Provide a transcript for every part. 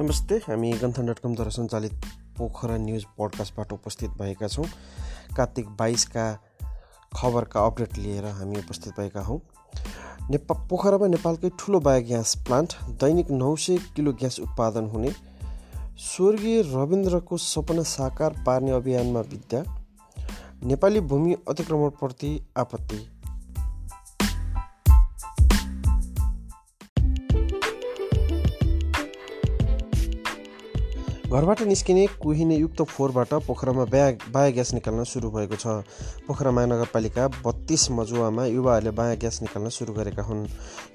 नमस्ते हामी गन्थन डट कमद्वारा सञ्चालित पोखरा न्युज पोडकास्टबाट उपस्थित भएका छौँ। कार्तिक बाइसका खबरका अपडेट लिएर हामी उपस्थित भएका हौँ। नेपा पोखरामा नेपालकै ठुलो बायोग्यास प्लान्ट दैनिक नौ सय किलो ग्यास उत्पादन हुने। स्वर्गीय रविन्द्रको सपना साकार पार्ने अभियानमा विद्या। नेपाली भूमि अतिक्रमणप्रति आपत्ति। घरबाट निस्किने कुहिने युक्त फोहोरबाट पोखरामा ब्या बायोग्यास निकाल्न सुरु भएको छ। पोखरा महानगरपालिका बत्तीस मजुवामा युवाहरूले बायोग्यास निकाल्न सुरु गरेका हुन्।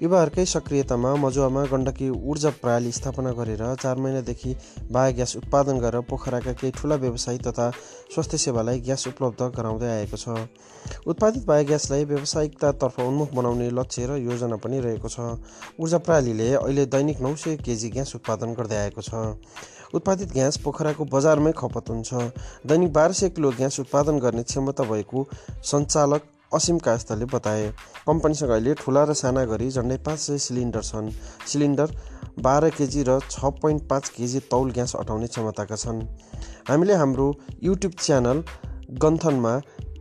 युवाहरूकै सक्रियतामा मजुवामा गण्डकी ऊर्जा प्रणाली स्थापना गरेर चार महिनादेखि बायोग्यास उत्पादन गरेर पोखराका केही ठुला व्यवसायी तथा स्वास्थ्य सेवालाई ग्यास उपलब्ध गराउँदै आएको छ। उत्पादित बायोग्यासलाई व्यावसायिकतातर्फ उन्मुख बनाउने लक्ष्य र योजना पनि रहेको छ। ऊर्जा प्रणालीले अहिले दैनिक नौ सय केजी ग्यास उत्पादन गर्दै आएको छ। उत्पादित ग्यास पोखराको बजारमै खपत हुन्छ। दैनिक बाह्र सय किलो ग्यास उत्पादन गर्ने क्षमता भएको सञ्चालक असीम कायस्थले बताए। कम्पनीसँग अहिले ठुला र साना गरी झन्डै पाँच सय सिलिन्डर छन्। सिलिन्डर बाह्र केजी र छ पोइन्ट पाँच केजी तौल ग्यास अटाउने क्षमताका छन्। हामीले हाम्रो युट्युब च्यानल गन्थनमा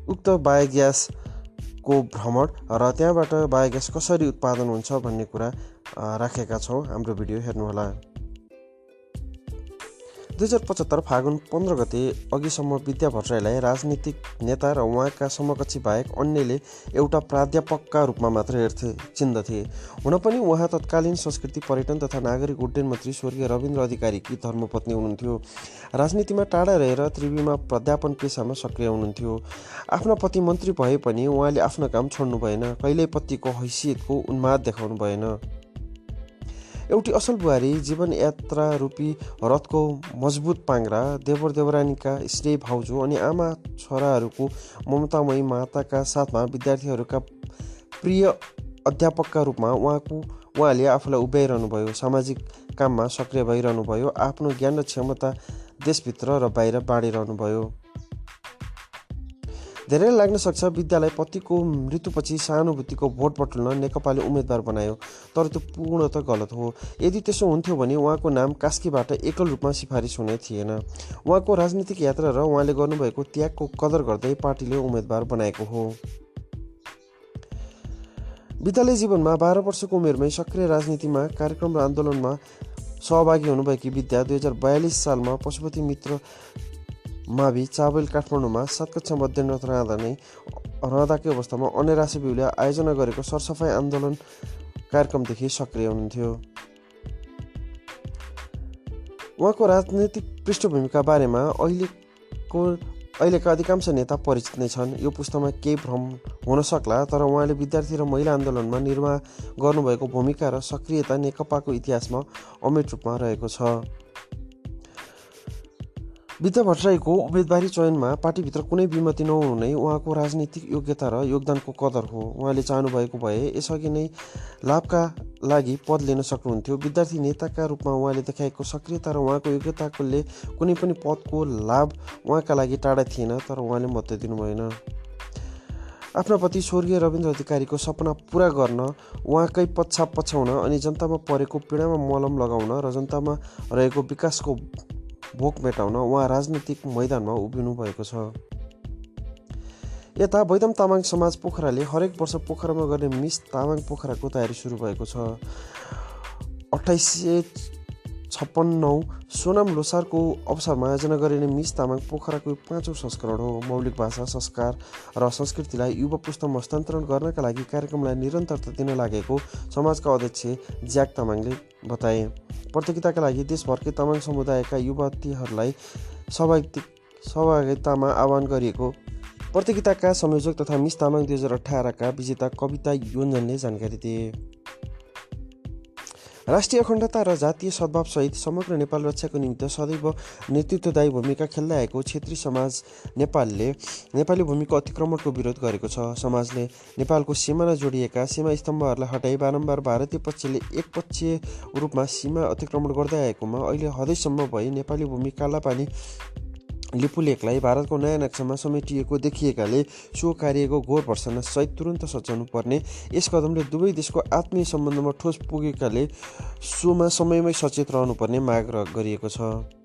उक्त बायोग्यासको भ्रमण र त्यहाँबाट बायोग्यास कसरी उत्पादन हुन्छ भन्ने कुरा राखेका छौँ। हाम्रो भिडियो हेर्नुहोला। दुई हजार पचहत्तर फागुन पन्ध्र गते अघिसम्म विद्या भट्टराईलाई राजनीतिक नेता र उहाँका समकक्षी बाहेक अन्यले एउटा प्राध्यापकका रूपमा मात्र हेर्थे चिन्दथे। हुन पनि उहाँ तत्कालीन संस्कृति पर्यटन तथा नागरिक उड्डयन मन्त्री स्वर्गीय रविन्द्र अधिकारीकी धर्मपत्नी हुनुहुन्थ्यो। राजनीतिमा टाढा रहेर त्रिवीमा प्राध्यापन पेसामा सक्रिय हुनुहुन्थ्यो। आफ्ना पति मन्त्री भए पनि उहाँले आफ्नो काम छोड्नु भएन। कहिल्यै पतिको हैसियतको उन्माद देखाउनु भएन। एउटी असल बुहारी जीवनयात्रा रूपी रथको मजबुत पाङ्रा देवर देवरानीका स्नेह भाउजू अनि आमा छोराहरूको ममतामयी माताका साथमा विद्यार्थीहरूका प्रिय अध्यापकका रूपमा उहाँको उहाँले आफूलाई उभ्याइरहनुभयो सामाजिक काममा सक्रिय भइरहनुभयो आफ्नो ज्ञान र क्षमता देशभित्र र बाहिर बाँडिरहनुभयो। धेरै लाग्न सक्छ। विद्यालय पतिको मृत्युपछि सहानुभूतिको भोट बटुल्न नेकपाले उम्मेद्वार बनायो तर त्यो पूर्ण त गलत हो। यदि त्यसो हुन्थ्यो भने उहाँको नाम कास्कीबाट एकल रूपमा सिफारिस हुने थिएन। उहाँको राजनीतिक यात्रा र उहाँले गर्नुभएको त्यागको कदर गर्दै पार्टीले उम्मेद्वार बनाएको हो। विद्यालय जीवनमा बाह्र वर्षको उमेरमै सक्रिय राजनीतिमा कार्यक्रम र आन्दोलनमा सहभागी हुनुभएकी विद्या दुई हजार बयालिस सालमा पशुपति मित्र मावि चाबेल काठमाडौँमा सात कक्षा मध्यनत रहँदा नै रहँदाकै अवस्थामा अन्य राशिबिउले आयोजना गरेको सरसफाइ आन्दोलन कार्यक्रमदेखि सक्रिय हुनुहुन्थ्यो। उहाँको राजनैतिक पृष्ठभूमिका बारेमा अहिलेको अहिलेका अधिकांश नेता परिचित नै छन्। यो पुस्तामा केही भ्रम हुन सक्ला तर उहाँले विद्यार्थी र महिला आन्दोलनमा निर्वाह गर्नुभएको भूमिका र सक्रियता नेकपाको इतिहासमा अमेट रूपमा रहेको छ। विद्या भट्टराईको उम्मेदवारी चयनमा पार्टीभित्र कुनै विमति नहुनु नै उहाँको राजनीतिक योग्यता र योगदानको कदर हो। उहाँले चाहनुभएको भए यसअघि नै लाभका लागि पद लिन सक्नुहुन्थ्यो। विद्यार्थी नेताका रूपमा उहाँले देखाएको सक्रियता र उहाँको योग्यताकोले कुनै पनि पदको लाभ उहाँका लागि टाढा थिएन तर उहाँले मत दिनु भएन आफ्ना पति स्वर्गीय रविन्द्र अधिकारीको सपना पुरा गर्न उहाँकै पछाप पछाउन अनि जनतामा परेको पीडामा मलम लगाउन र जनतामा रहेको विकासको भोक मेटाउन उहाँ राजनीतिक मैदानमा उभिनु भएको छ। यता बैदम तामाङ समाज पोखराले हरेक वर्ष पोखरामा गर्ने मिस तामाङ पोखराको तयारी सुरु भएको छ। अठाइस सय छप्पन्नौ सोनाम लोसारको अवसरमा आयोजना गरिने मिस तामाङ पोखराको पाँचौँ संस्करण हो। मौलिक भाषा संस्कार र संस्कृतिलाई युवा पुस्तामा हस्तान्तरण गर्नका लागि कार्यक्रमलाई निरन्तरता दिन लागेको समाजका अध्यक्ष ज्याक तामाङले बताए। प्रतियोगिताका लागि देशभरकै तामाङ समुदायका युवतीहरूलाई सहभागी सहभागितामा आह्वान गरिएको प्रतियोगिताका संयोजक तथा मिस तामाङ दुई हजार अठारका विजेता कविता योन्जनले जानकारी दिए। राष्ट्रिय अखण्डता र जातीय सद्भावसहित समग्र नेपाल रक्षाको निमित्त सदैव नेतृत्वदायी भूमिका खेल्दै आएको छेत्री समाज नेपालले नेपाली भूमिको अतिक्रमणको विरोध गरेको छ। समाजले नेपालको सीमाना जोडिएका सीमा स्तम्भहरूलाई हटाई बारम्बार भारतीय पक्षले एकपक्षीय रूपमा सीमा अतिक्रमण गर्दै आएकोमा अहिले हदैसम्म भई नेपाली भूमि कालापानी लिपुलेखलाई भारतको नयाँ नक्सामा समेटिएको देखिएकाले सो कार्यको घोर भर्सना सहित तुरन्त सच्याउनु पर्ने यस कदमले दुवै देशको आत्मीय सम्बन्धमा ठोस पुगेकाले सोमा समयमै सचेत रहनुपर्ने माग गरिएको छ।